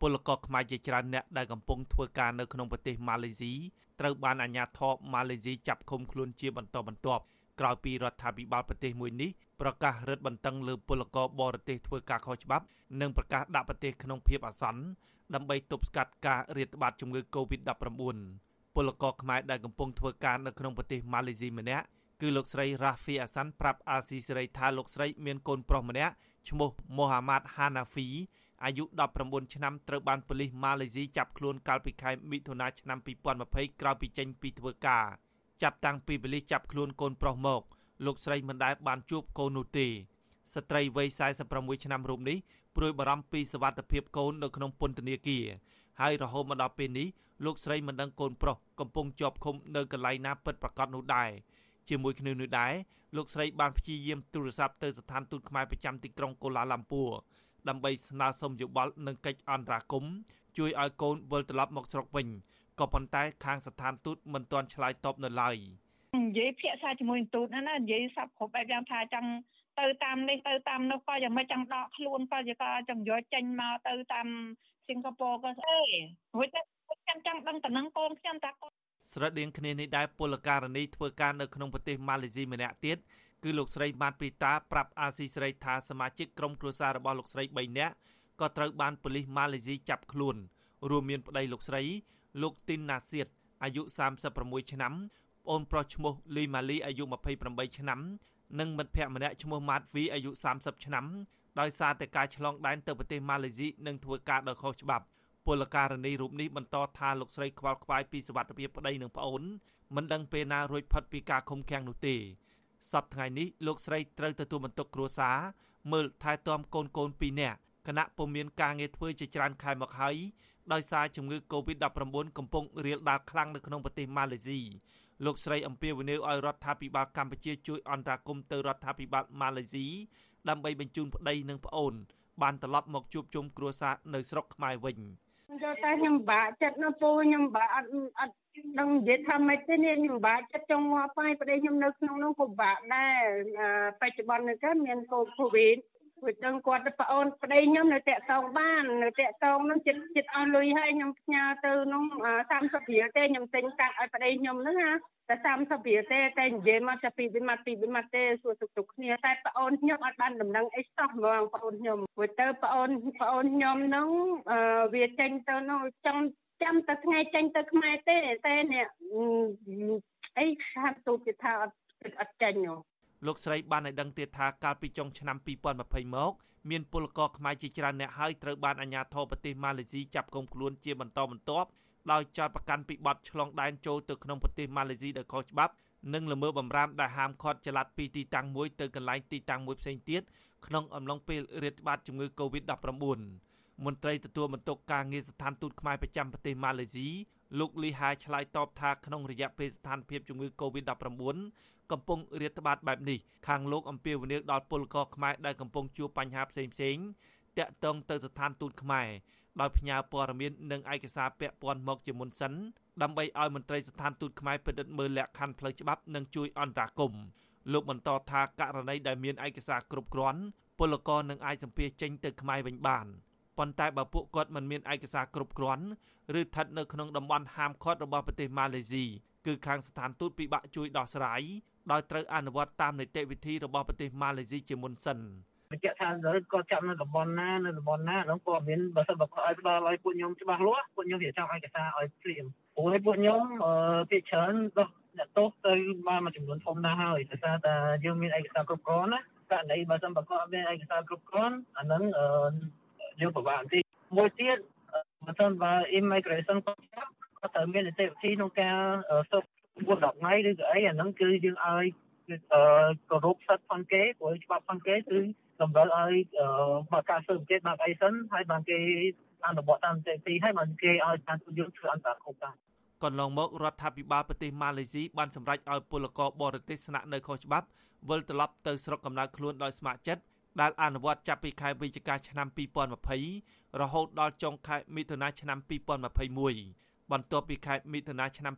ពលករខ្មែរជាច្រើនអ្នកដែលកំពុងធ្វើការនៅក្នុងប្រទេសម៉ាឡេស៊ីត្រូវបានអាជ្ញាធរម៉ាឡេស៊ីចាប់ឃុំខ្លួនជាបន្តបន្ទាប់ក្រោយពីរដ្ឋាភិបាលប្រទេសមួយនេះប្រកាសរឹតបន្តឹងលើពលករបរទេសធ្វើការខុសច្បាប់ និងប្រកាសដាក់ប្រទេសក្នុងភាពអាសន្នដើម្បីទប់ស្កាត់ការរាតត្បាតជំងឺ Covid-19 ពលករខ្មែរដែលកំពុងធ្វើការនៅក្នុងប្រទេសម៉ាឡេស៊ីម្នាក់គឺលោកស្រីរ៉ាហ្វីអាសាន់ប្រាប់អាស៊ីសេរីថាលោកស្រីមានកូនប្រុសម្នាក់ឈ្មោះមូហាម៉ាត់ហាណាហ្វី អាយុ19ឆ្នាំត្រូវបានប៉ូលីសម៉ាឡេស៊ីចាប់ខ្លួនកាលពីខែមិថុនាឆ្នាំ2020ក្រោយពីចេញពីធ្វើការចាប់តាំងពីប៉ូលីសចាប់ខ្លួនកូនប្រុសមកលោកស្រីមិនដែលបានជួបកូននោះទេស្ត្រីវ័យ46ឆ្នាំរូបនេះព្រួយបារម្ភពីសុវត្ថិភាពកូននៅក្នុងពន្ធនាគារហើយរហូតមកដល់ពេលនេះលោកស្រីមិនដឹងកូនប្រុសកំពុងជាប់ឃុំនៅកន្លែងណាពិតប្រាកដនោះដែរជាមួយគ្នានោះដែរលោកស្រីបានព្យាយាមទូរស័ព្ទទៅស្ថានទូតខ្មែរប្រចាំទីក្រុងកូឡាឡាំពួរ ដើម្បីស្នើសុំយោបល់និងកិច្ចអន្តរាគមន៍ជួយឲ្យកូនវិលត្រឡប់មកស្រុកវិញក៏ប៉ុន្តែខាងស្ថានទូតមិនទាន់ឆ្លើយតបនៅឡើយនិយាយភាសាជាមួយទូតណាណានិយាយសັບគ្រប់បែបយ៉ាងថាចង់ទៅតាមនេះទៅតាមនោះក៏យ៉ាងមិនចង់ដកខ្លួនក៏ជាក៏ចង់យកចេញមកទៅតាមសិង្ហបុរីក៏ស្អីរួចទៅខ្ញុំចង់ដឹងតំណឹងកូនខ្ញុំតាកូនស្រដៀងគ្នានេះដែរពលករនីធ្វើការនៅក្នុងប្រទេសម៉ាឡេស៊ីម្នាក់ទៀត គឺលោកស្រីម៉ាតព្រីតាប្រាប់អាស៊ីសេរីថាសមាជិកក្រុមគ្រួសាររបស់លោកស្រី3នាក់ក៏ត្រូវបានប៉ូលីសម៉ាឡេស៊ីចាប់ខ្លួនរួមមានប្តីលោកស្រី លោកទីនណាសៀតអាយុ36ឆ្នាំប្អូនប្រុសឈ្មោះលីម៉ាលីអាយុ28ឆ្នាំនិងមិត្តភ័ក្តិម្នាក់ឈ្មោះម៉ាតវីអាយុ30ឆ្នាំដោយសារតែការឆ្លងដែនទៅប្រទេសម៉ាឡេស៊ីនិងធ្វើការដោយខុសច្បាប់ពលករនីរូបនេះបន្តថាលោកស្រីខ្វល់ខ្វាយពីសុវត្ថិភាពប្តីនិងប្អូនមិនដឹងពេលណារួចផុតពីការឃុំឃាំងនោះទេ សប្តាហ៍ថ្ងៃនេះលោកស្រីត្រូវទទួលបន្ទុកគ្រួសារមើលថែទាំកូនកូន2នាក់គណៈពុំមានការងារធ្វើជាច្រើនខែមកហើយដោយសារជំងឺ Covid-19 កំពុងរាលដាលខ្លាំងនៅក្នុងប្រទេសម៉ាឡេស៊ីលោកស្រីអំពាវនាវឲ្យរដ្ឋាភិបាលកម្ពុជាជួយអន្តរាគមន៍ទៅរដ្ឋាភិបាលម៉ាឡេស៊ីដើម្បីបញ្ជូនប្តីនិងប្អូនបានត្រឡប់មកជួបជុំគ្រួសារនៅស្រុកខ្មែរវិញ យកតែខ្ញុំបាក់ចិត្តណាពូខ្ញុំបាក់អត់អត់ដឹងនិយាយថាម៉េចទេនេះខ្ញុំបាក់ចិត្តចង់ងាប់ហើយប្តីខ្ញុំនៅក្នុងនោះក៏បាក់ដែរបច្ចុប្បន្ននេះក៏មានកូវីដ ព្រោះដឹងគាត់ទៅប្អូនប្តីខ្ញុំនៅតាក់តងបាននៅតាក់តងនោះចិត្តចិត្តអស់លុយហើយខ្ញុំផ្ញើទៅនោះ30រៀលទេខ្ញុំទិញកាត់ឲ្យប្តីខ្ញុំហ្នឹងណាតែ30រៀលទេតែនិយាយមកតែពីវិមាត់ពីវិមាត់ទេសួរសុខទុក្ខគ្នាតែប្អូនខ្ញុំអត់បានដំណឹងអីសោះហ្មងប្អូនខ្ញុំព្រោះទៅប្អូនប្អូនខ្ញុំហ្នឹងវាចេញទៅនោះចង់ចាំតែថ្ងៃចេញទៅខ្មែរទេតែនេះអីថាទូទៅថាអត់អត់ចេញហ៎ លោកស្រីបានឲ្យដឹងទៀតថាកាលពីចុងឆ្នាំ2020មកមានពលករខ្មែរជាច្រើនអ្នកហើយត្រូវបានអាជ្ញាធរប្រទេសម៉ាឡេស៊ីចាប់គុំខ្លួនជាបន្តបន្ទាប់ដោយចោទប្រកាន់ពីបទឆ្លងដែនចូលទៅក្នុងប្រទេសម៉ាឡេស៊ីដោយខុសច្បាប់និងល្មើសបំរាមដែលហាមឃាត់ចល័តពីទីតាំងមួយទៅកន្លែងទីតាំងមួយផ្សេងទៀតក្នុងអំឡុងពេលរាតត្បាតជំងឺ Covid-19 មន្ត្រីទទួលបន្ទុកការងារស្ថានទូតខ្មែរប្រចាំប្រទេសម៉ាឡេស៊ី លោកលីហាឆ្លើយតបថាក្នុងរយៈពេលស្ថានភាពជំងឺ Covid-19 កំពុងរាតត្បាតបែបនេះខាងលោកអំពាវនាវដល់ពលករខ្មែរដែលកំពុងជួបបញ្ហាផ្សេងៗតាក់ទងទៅស្ថានទូតខ្មែរដោយផ្ញើព័ត៌មាននិងឯកសារពាក់ព័ន្ធមកជាមុនសិនដើម្បីឲ្យមន្ត្រីស្ថានទូតខ្មែរពិនិត្យមើលលក្ខខណ្ឌផ្លូវច្បាប់និងជួយអន្តរាគមន៍លោកបន្តថាករណីដែលមានឯកសារគ្រប់គ្រាន់ពលករនឹងអាចសម្ភាសចេញទៅខ្មែរវិញបាន ប៉ុន្តែបើពួកគាត់មិនមានឯកសារគ្រប់គ្រាន់ឬស្ថិតនៅក្នុងតំបន់ហាមឃាត់របស់ប្រទេសម៉ាឡេស៊ីគឺខាងស្ថានទូតពិបាកជួយដោះស្រាយដោយត្រូវអនុវត្តតាមនីតិវិធីរបស់ប្រទេសម៉ាឡេស៊ីជាមុនសិនបញ្ជាក់ថាគាត់ចាប់នៅតំបន់ណានៅតំបន់ណាហ្នឹងក៏មានបើសិនបើគាត់ឲ្យផ្ដល់ឲ្យពួកខ្ញុំច្បាស់លាស់ពួកខ្ញុំវាចង់ឯកសារឲ្យព្រាមព្រោះពួកខ្ញុំភាគច្រើនដោះអ្នកទោសទៅបានមួយចំនួនធំណាស់ហើយដោយសារតែយើងមានឯកសារគ្រប់គ្រាន់ណាករណីបើសិនបើគាត់មានឯកសារគ្រប់គ្រាន់អាហ្នឹង យើងពិបាកបន្តិចមួយទៀតបើសិនបើ immigration គាត់គាត់ត្រូវមាននីតិវិធីក្នុងការស៊ើបមួយ10ថ្ងៃឬក៏អីអាហ្នឹងគឺយើងឲ្យគោរពសិទ្ធិផងគេព្រោះច្បាប់ផងគេគឺតម្រូវឲ្យមកការស៊ើបអង្កេតបានអីសិនហើយបានគេអនុវត្តតាមនីតិវិធីហើយបានគេឲ្យបានយើងធ្វើអន្តរាគមន៍តាកន្លងមករដ្ឋាភិបាលប្រទេសម៉ាឡេស៊ីបានសម្រេចឲ្យពលករបរទេសស្នាក់នៅខុសច្បាប់វិលត្រឡប់ទៅស្រុកកំណើតខ្លួនដោយស្ម័គ្រចិត្ត ដែលអនុវត្តចាប់ពីខែវិច្ឆិកាឆ្នាំ2020រហូតដល់ចុងខែមិថុនាឆ្នាំ2021បន្ទាប់ពីខែមិថុនាឆ្នាំ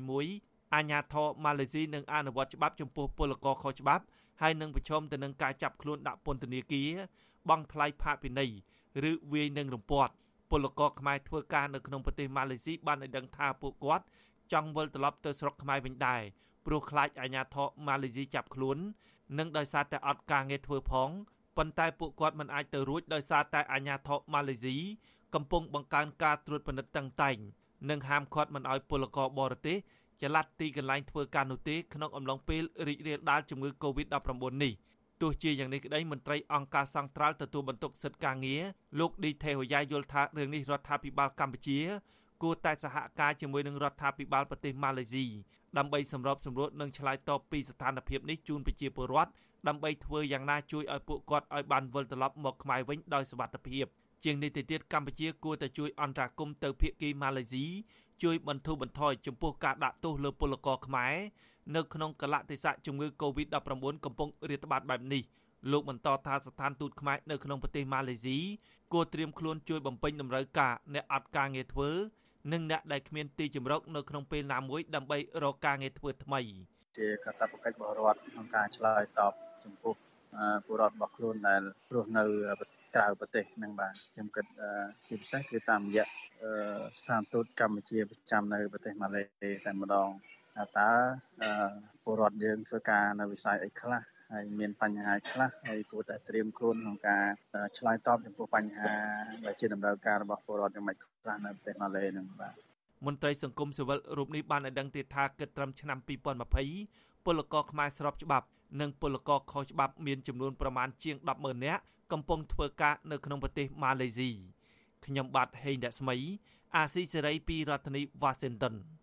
2021អាជ្ញាធរម៉ាឡេស៊ីនឹងអនុវត្តច្បាប់ចំពោះពលករខុសច្បាប់ហើយនឹងប្រឈមទៅនឹងការចាប់ខ្លួនដាក់ពន្ធនាគារបង់ថ្លៃផាកពិន័យឬវាយនឹងរំពាត់ពលករខ្មែរធ្វើការនៅក្នុងប្រទេសម៉ាឡេស៊ីបានឲ្យដឹងថាពួកគាត់ចង់វិលត្រឡប់ទៅស្រុកខ្មែរវិញដែរ ព្រោះខ្លាចអាជ្ញាធរម៉ាឡេស៊ីចាប់ខ្លួន និងដោយសារតែអត់ការងារធ្វើផងប៉ុន្តែពួកគាត់មិនអាចទៅរួចដោយសារតែអាជ្ញាធរម៉ាឡេស៊ីកំពុងបង្កើនការត្រួតពិនិត្យតឹងតែងនិងហាមឃាត់មិនឲ្យពលករបរទេសចល័តទីកន្លែងធ្វើការនោះទេក្នុងអំឡុងពេលរីករាលដាលជំងឺ Covid-19 នេះទោះជាយ៉ាងនេះក្តីមន្ត្រីអង្គការសង្ត្រាល់ទទួលបន្ទុកសិទ្ធិការងារលោកឌីថេហូយ៉ាយល់ថារឿងនេះរដ្ឋាភិបាលកម្ពុជា គួរតែសហការជាមួយនឹងរដ្ឋាភិបាលប្រទេសម៉ាឡេស៊ីដើម្បីសម្របសម្រួលនិងឆ្លើយតបពីស្ថានភាពនេះជូនប្រជាពលរដ្ឋដើម្បីធ្វើយ៉ាងណាជួយឲ្យពួកគាត់ឲ្យបានវិលត្រឡប់មកខ្មែរវិញដោយសុវត្ថិភាពជាងនេះទៅទៀតកម្ពុជាគួរតែជួយអន្តរាគមន៍ទៅភាគីម៉ាឡេស៊ីជួយបន្ធូរបន្ថយចំពោះការដាក់ទោសលើពលករខ្មែរនៅក្នុងកលៈទេសៈជំងឺ Covid-19 កំពុងរាតត្បាតបែបនេះលោកបន្តថាស្ថានទូតខ្មែរនៅក្នុងប្រទេសម៉ាឡេស៊ីគួរត្រៀមខ្លួនជួយបំពេញតម្រូវការអ្នកអត់ការងារធ្វើ និងអ្នកដែលគ្មានទីជម្រកនៅក្នុងពេលណាមួយដើម្បីរកការងារធ្វើថ្មីជាកាតព្វកិច្ចរបស់រដ្ឋក្នុងការឆ្លើយតបចំពោះពលរដ្ឋរបស់ខ្លួនដែលរស់នៅក្រៅប្រទេសនឹងបាទខ្ញុំគិតជាពិសេសគឺតាមរយៈស្ថានទូតកម្ពុជាប្រចាំនៅប្រទេសម៉ាឡេតែម្ដងតើពលរដ្ឋយើងធ្វើការនៅវិស័យអីខ្លះ ហើយមានបញ្ហាខ្លះហើយគួរតែត្រៀមខ្លួនក្នុងការឆ្លើយតបចំពោះបញ្ហាដែលជាតម្រូវការរបស់ពលរដ្ឋយ៉ាងម៉េចខ្លះនៅប្រទេសម៉ាឡេនឹងបាទមន្ត្រីសង្គមស៊ីវិលរូបនេះបានឲ្យដឹងទៀតថាគិតត្រឹមឆ្នាំ2020ពលករខ្មែរស្របច្បាប់ និងពលករខុសច្បាប់មានចំនួនប្រមាណជាង100,000នាក់កំពុងធ្វើការនៅក្នុងប្រទេសម៉ាឡេស៊ីខ្ញុំបាទហេងរស្មី អាស៊ីសេរីពីរដ្ឋធានី Washington